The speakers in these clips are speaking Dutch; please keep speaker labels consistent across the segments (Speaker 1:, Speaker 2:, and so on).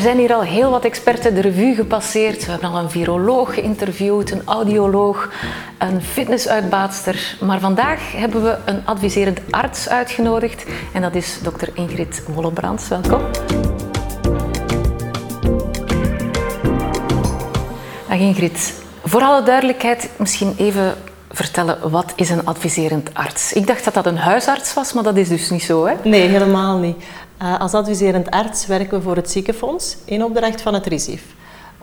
Speaker 1: er zijn hier al heel wat experten de revue gepasseerd. We hebben al een viroloog geïnterviewd, een audioloog, een fitnessuitbaatster. Maar vandaag hebben we een adviserend arts uitgenodigd en dat is dokter Ingrid Wollebrands. Welkom. Dag Ingrid. Voor alle duidelijkheid, misschien even vertellen, wat is een adviserend arts? Ik dacht dat dat een huisarts was, maar dat is dus niet zo, hè?
Speaker 2: Nee, helemaal niet. Uh, als adviserend arts werken we voor het ziekenfonds in opdracht van het RISIF.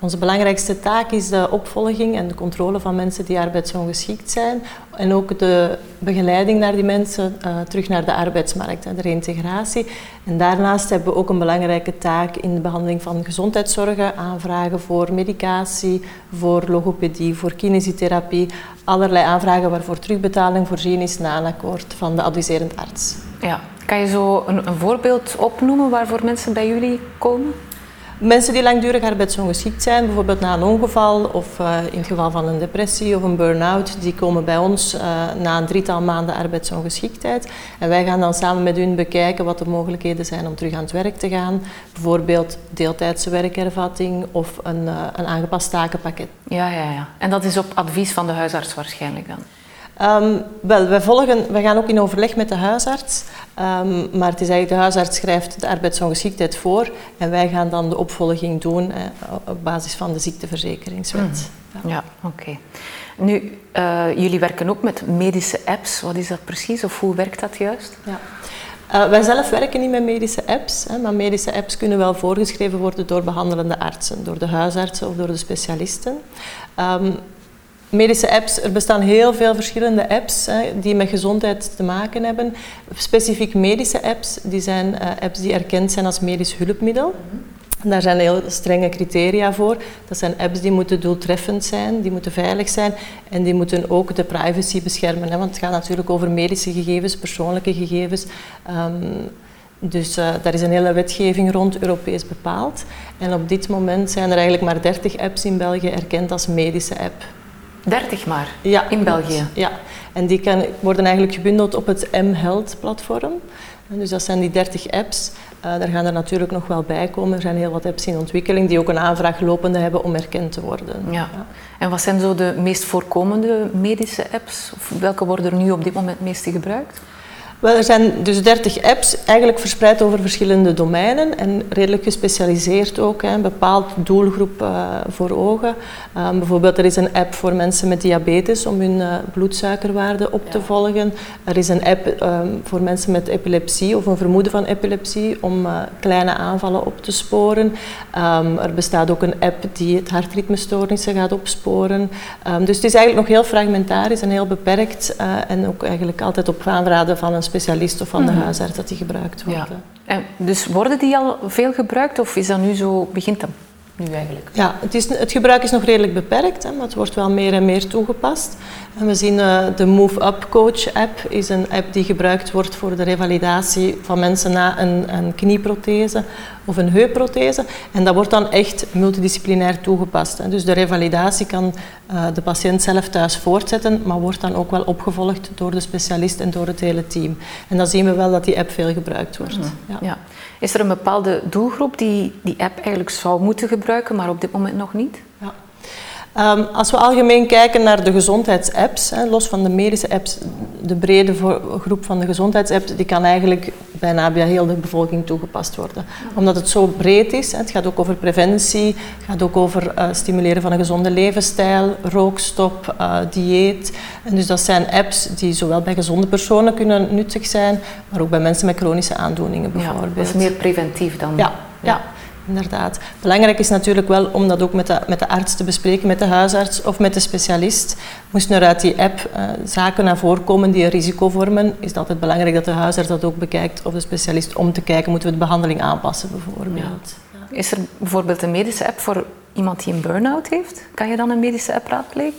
Speaker 2: Onze belangrijkste taak is de opvolging en de controle van mensen die arbeidsongeschikt zijn. En ook de begeleiding naar die mensen uh, terug naar de arbeidsmarkt, de reintegratie. En daarnaast hebben we ook een belangrijke taak in de behandeling van gezondheidszorgen, aanvragen voor medicatie, voor logopedie, voor kinesietherapie. Allerlei aanvragen waarvoor terugbetaling voorzien is na een akkoord van de adviserend arts.
Speaker 1: Ja. Kan je zo een, een voorbeeld opnoemen waarvoor mensen bij jullie komen?
Speaker 2: Mensen die langdurig arbeidsongeschikt zijn, bijvoorbeeld na een ongeval of uh, in het geval van een depressie of een burn-out, die komen bij ons uh, na een drietal maanden arbeidsongeschiktheid. En wij gaan dan samen met hun bekijken wat de mogelijkheden zijn om terug aan het werk te gaan. Bijvoorbeeld deeltijdse werkervatting of een, uh, een aangepast takenpakket.
Speaker 1: Ja, ja, ja. En dat is op advies van de huisarts waarschijnlijk dan?
Speaker 2: Um, wel, wij, volgen, wij gaan ook in overleg met de huisarts, um, maar het is eigenlijk de huisarts schrijft de arbeidsongeschiktheid voor en wij gaan dan de opvolging doen eh, op basis van de ziekteverzekeringswet.
Speaker 1: Mm. Ja, ja oké. Nu, uh, jullie werken ook met medische apps. Wat is dat precies of hoe werkt dat juist?
Speaker 2: Ja. Uh, wij zelf werken niet met medische apps, hè, maar medische apps kunnen wel voorgeschreven worden door behandelende artsen, door de huisartsen of door de specialisten. Um, medische apps, er bestaan heel veel verschillende apps hè, die met gezondheid te maken hebben. Specifiek medische apps, die zijn uh, apps die erkend zijn als medisch hulpmiddel. Daar zijn heel strenge criteria voor. Dat zijn apps die moeten doeltreffend zijn, die moeten veilig zijn en die moeten ook de privacy beschermen. Hè, want het gaat natuurlijk over medische gegevens, persoonlijke gegevens. Um, dus uh, daar is een hele wetgeving rond Europees bepaald. En op dit moment zijn er eigenlijk maar 30 apps in België erkend als medische app.
Speaker 1: 30 maar ja, in België?
Speaker 2: Ja, en die kan, worden eigenlijk gebundeld op het M-Health-platform. Dus dat zijn die 30 apps. Uh, daar gaan er natuurlijk nog wel bij komen. Er zijn heel wat apps in ontwikkeling die ook een aanvraag lopende hebben om erkend te worden.
Speaker 1: Ja. ja. En wat zijn zo de meest voorkomende medische apps? Of welke worden er nu op dit moment het meeste gebruikt?
Speaker 2: Wel, er zijn dus 30 apps, eigenlijk verspreid over verschillende domeinen en redelijk gespecialiseerd ook. Hè, een bepaald doelgroep uh, voor ogen. Um, bijvoorbeeld, er is een app voor mensen met diabetes om hun uh, bloedsuikerwaarde op ja. te volgen. Er is een app um, voor mensen met epilepsie of een vermoeden van epilepsie om uh, kleine aanvallen op te sporen. Um, er bestaat ook een app die het hartritmestoornissen gaat opsporen. dus het is eigenlijk nog heel fragmentarisch en heel beperkt en ook eigenlijk altijd op aanraden van een specialist of van de mhm. huisarts dat die gebruikt worden.
Speaker 1: Ja. En dus worden die al veel gebruikt of is dat nu zo, begint dat nu eigenlijk?
Speaker 2: Ja, het, is, het gebruik is nog redelijk beperkt, hè, maar het wordt wel meer en meer toegepast. En we zien uh, de Move Up Coach app is een app die gebruikt wordt voor de revalidatie van mensen na een, een knieprothese of een heupprothese. En dat wordt dan echt multidisciplinair toegepast. Hè. Dus de revalidatie kan uh, de patiënt zelf thuis voortzetten, maar wordt dan ook wel opgevolgd door de specialist en door het hele team. En dan zien we wel dat die app veel gebruikt wordt. Mm
Speaker 1: ja. ja. Is er een bepaalde doelgroep die die app eigenlijk zou moeten gebruiken, maar op dit moment nog niet?
Speaker 2: Ja. Um, als we algemeen kijken naar de gezondheidsapps, hè, los van de medische apps, de brede groep van de gezondheidsapps, die kan eigenlijk bijna bij heel de bevolking toegepast worden. Omdat het zo breed is. Hè, het gaat ook over preventie, het gaat ook over uh, stimuleren van een gezonde levensstijl, rookstop, uh, dieet. En dus dat zijn apps die zowel bij gezonde personen kunnen nuttig zijn, maar ook bij mensen met chronische aandoeningen bijvoorbeeld. Ja,
Speaker 1: dat is meer preventief dan.
Speaker 2: ja. ja inderdaad. Belangrijk is natuurlijk wel om dat ook met de, met de arts te bespreken, met de huisarts of met de specialist. Moesten er uit die app uh, zaken naar voren komen die een risico vormen, is het altijd belangrijk dat de huisarts dat ook bekijkt of de specialist om te kijken, moeten we de behandeling aanpassen bijvoorbeeld.
Speaker 1: Ja. Is er bijvoorbeeld een medische app voor iemand die een burn-out heeft? Kan je dan een medische app raadplegen?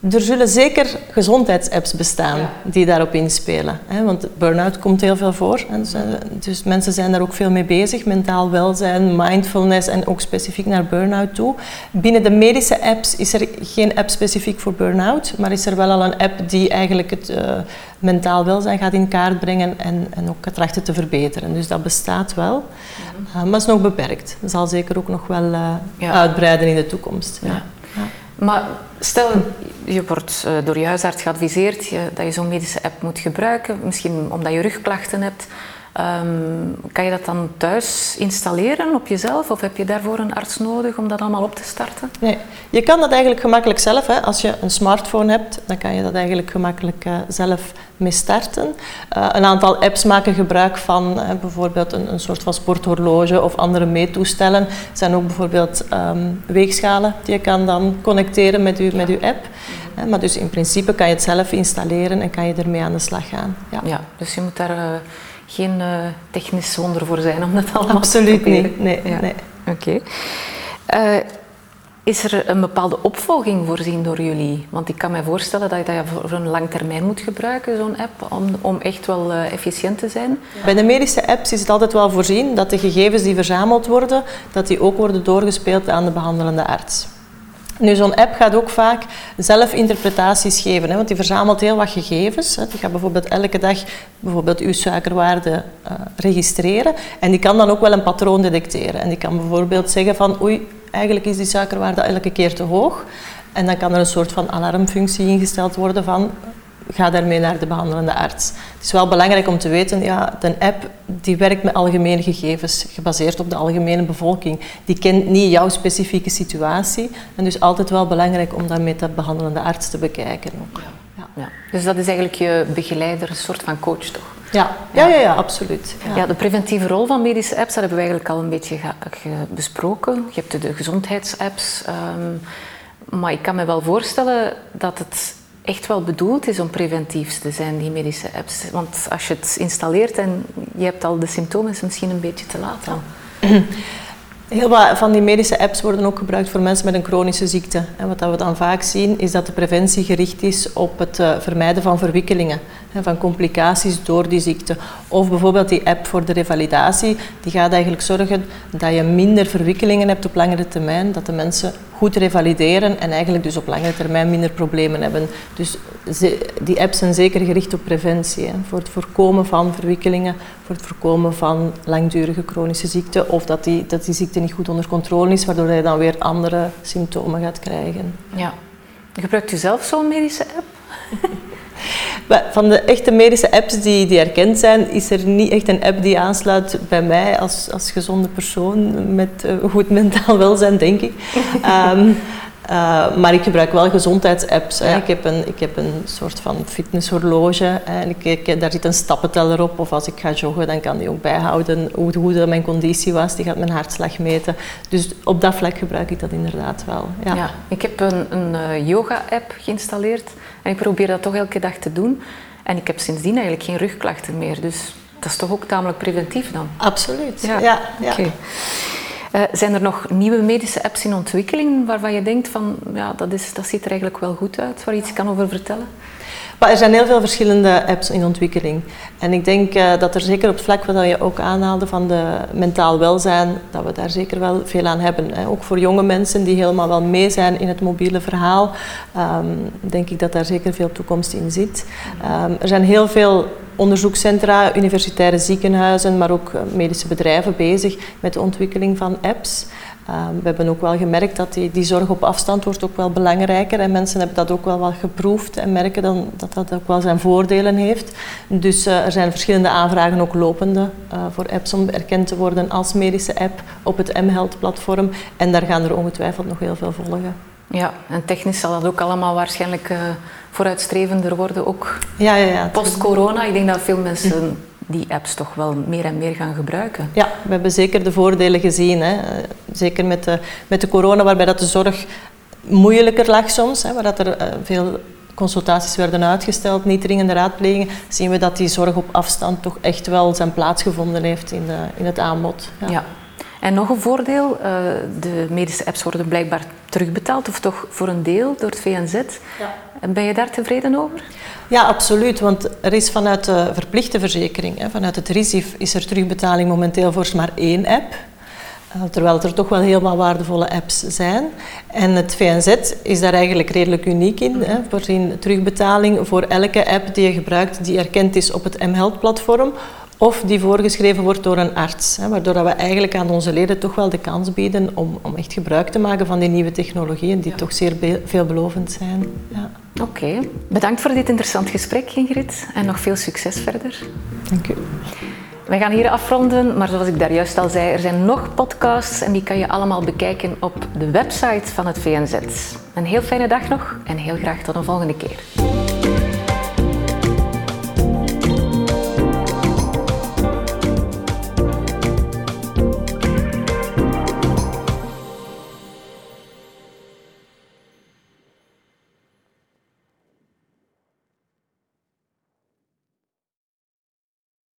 Speaker 2: Er zullen zeker gezondheidsapps bestaan die daarop inspelen. Hè? Want burn-out komt heel veel voor. Dus, eh, dus, mensen zijn daar ook veel mee bezig. Mentaal welzijn, mindfulness en ook specifiek naar burn-out toe. Binnen de medische apps is er geen app specifiek voor burn-out. Maar is er wel al een app die eigenlijk het uh, mentaal welzijn gaat in kaart brengen en, en ook trachten te verbeteren. Dus dat bestaat wel. Uh, maar is nog beperkt. Dat zal zeker ook nog wel ja. uitbreiden in de toekomst.
Speaker 1: Maar stel, je wordt uh, door je huisarts geadviseerd dat je zo'n medische app moet gebruiken, misschien omdat je rugklachten hebt. Um, kan je dat dan thuis installeren op jezelf of heb je daarvoor een arts nodig om dat allemaal op te starten?
Speaker 2: Nee, je kan dat eigenlijk gemakkelijk zelf. Hè. Als je een smartphone hebt, dan kan je dat eigenlijk gemakkelijk uh, zelf mee starten. Uh, een aantal apps maken gebruik van uh, bijvoorbeeld een, een, soort van sporthorloge of andere meettoestellen. Er zijn ook bijvoorbeeld um, weegschalen die je kan dan connecteren met je, met uw app. Maar dus in principe kan je het zelf installeren en kan je ermee aan de slag gaan.
Speaker 1: Ja, ja dus je moet daar geen uh, technisch wonder voor zijn om dat allemaal
Speaker 2: Absoluut te niet. Nee, ja. nee.
Speaker 1: Oké. Okay. Uh, is er een bepaalde opvolging voorzien door jullie? Want ik kan me voorstellen dat je dat voor een lang termijn moet gebruiken, zo'n app, om, om echt wel uh, efficiënt te zijn.
Speaker 2: Bij de medische apps is het altijd wel voorzien dat de gegevens die verzameld worden, dat die ook worden doorgespeeld aan de behandelende arts. Nu, zo'n app gaat ook vaak zelf interpretaties geven, hè, want die verzamelt heel wat gegevens. Hè. Die gaat bijvoorbeeld elke dag bijvoorbeeld uw suikerwaarde uh, registreren en die kan dan ook wel een patroon detecteren. En die kan bijvoorbeeld zeggen van oei, eigenlijk is die suikerwaarde elke keer te hoog. En dan kan er een soort van alarmfunctie ingesteld worden van ga daarmee naar de behandelende arts. Het is wel belangrijk om te weten, ja, de app die werkt met algemene gegevens, gebaseerd op de algemene bevolking. Die kent niet jouw specifieke situatie. En dus altijd wel belangrijk om dat met de behandelende arts te bekijken. Ook.
Speaker 1: Ja. Ja. Dus dat is eigenlijk je begeleider, een soort van coach toch?
Speaker 2: Ja, ja, ja, ja absoluut.
Speaker 1: Ja. de preventieve rol van medische apps, dat hebben we eigenlijk al een beetje besproken. Je hebt de gezondheidsapps. Um, maar ik kan me wel voorstellen dat het echt wel bedoeld is om preventief te zijn, die medische apps. Want als je het installeert en je hebt al de symptomen, is het misschien een beetje te laat dan.
Speaker 2: Heel wat van die medische apps worden ook gebruikt voor mensen met een chronische ziekte. En wat we dan vaak zien, is dat de preventie gericht is op het eh, vermijden van verwikkelingen, van complicaties door die ziekte. Of bijvoorbeeld die app voor de revalidatie, die gaat eigenlijk zorgen dat je minder verwikkelingen hebt op langere termijn, dat de mensen goed revalideren en eigenlijk dus op langere termijn minder problemen hebben. Dus die apps zijn zeker gericht op preventie, voor het voorkomen van verwikkelingen, voor het voorkomen van langdurige chronische ziekte of dat die, dat die ziekte niet goed onder controle is, waardoor je dan weer andere symptomen gaat krijgen.
Speaker 1: Ja. Gebruikt u zelf zo'n medische app?
Speaker 2: Van de echte medische apps die, die erkend zijn, is er niet echt een app die aansluit bij mij als, als gezonde persoon met uh, goed mentaal welzijn, denk ik. um, uh, maar ik gebruik wel gezondheidsapps. Ja. Ik, heb een, ik heb een soort van fitnesshorloge. En ik, ik, daar zit een stappenteller op. Of als ik ga joggen, dan kan die ook bijhouden hoe, hoe mijn conditie was. Die gaat mijn hartslag meten. Dus op dat vlak gebruik ik dat inderdaad wel. Ja. ja
Speaker 1: ik heb een, een uh, yoga-app geïnstalleerd. En ik probeer dat toch elke dag te doen. En ik heb sindsdien eigenlijk geen rugklachten meer. Dus dat is toch ook tamelijk preventief dan?
Speaker 2: Absoluut, ja. ja, ja.
Speaker 1: Uh, zijn er nog nieuwe medische apps in ontwikkeling waarvan je denkt van ja, dat, is, dat ziet er eigenlijk wel goed uit, waar je iets kan over vertellen?
Speaker 2: Er zijn heel veel verschillende apps in ontwikkeling. En ik denk uh, dat er zeker op het vlak wat je ook aanhaalde van de mentaal welzijn, dat we daar zeker wel veel aan hebben. Hè. Ook voor jonge mensen die helemaal wel mee zijn in het mobiele verhaal, um, denk ik dat daar zeker veel toekomst in zit. Um, er zijn heel veel onderzoekscentra, universitaire ziekenhuizen, maar ook eh, medische bedrijven bezig met de ontwikkeling van apps. Ehm, we hebben ook wel gemerkt dat die, zorg op afstand wordt ook wel belangrijker en mensen hebben dat ook wel wat geproefd en merken dan dat dat ook wel zijn voordelen heeft. Dus uh, er zijn verschillende aanvragen ook lopende uh, voor apps om erkend te worden als medische app op het mHealth-platform en daar gaan er ongetwijfeld nog heel veel volgen.
Speaker 1: Ja, en technisch zal dat ook allemaal waarschijnlijk uh, vooruitstrevender worden, ook
Speaker 2: ja, ja, ja,
Speaker 1: post-corona. Ik denk dat veel mensen die apps toch wel meer en meer gaan gebruiken.
Speaker 2: Ja, we hebben zeker de voordelen gezien. Hè. Zeker met de, met de corona, waarbij dat de zorg moeilijker lag soms, hè, waar dat er uh, veel consultaties werden uitgesteld, niet dringende raadplegingen, zien we dat die zorg op afstand toch echt wel zijn plaats gevonden heeft in, de, in het aanbod.
Speaker 1: Ja. En nog een voordeel, eh, de medische apps worden blijkbaar terugbetaald, of toch voor een deel door het VNZ. Ja. Ben je daar tevreden over?
Speaker 2: Ja, absoluut. Want er is vanuit de verplichte verzekering, vanuit het RISIF, is er terugbetaling momenteel voor maar één app. Eh, terwijl er toch wel helemaal waardevolle apps zijn. En het VNZ is daar eigenlijk redelijk uniek in. Hè, voorzien terugbetaling voor elke app die je gebruikt die erkend is op het mHealth-platform of die voorgeschreven wordt door een arts. Hè, waardoor we eigenlijk aan onze leden toch wel de kans bieden om, om echt gebruik te maken van die nieuwe technologieën die toch zeer veelbelovend zijn. Ja.
Speaker 1: Oké, bedankt voor dit interessant gesprek Ingrid en nog veel succes verder.
Speaker 2: Dank u.
Speaker 1: We gaan hier afronden, maar zoals ik daar juist al zei, er zijn nog podcasts en die kan je allemaal bekijken op de website van het VNZ. Een heel fijne dag nog en heel graag tot een volgende keer.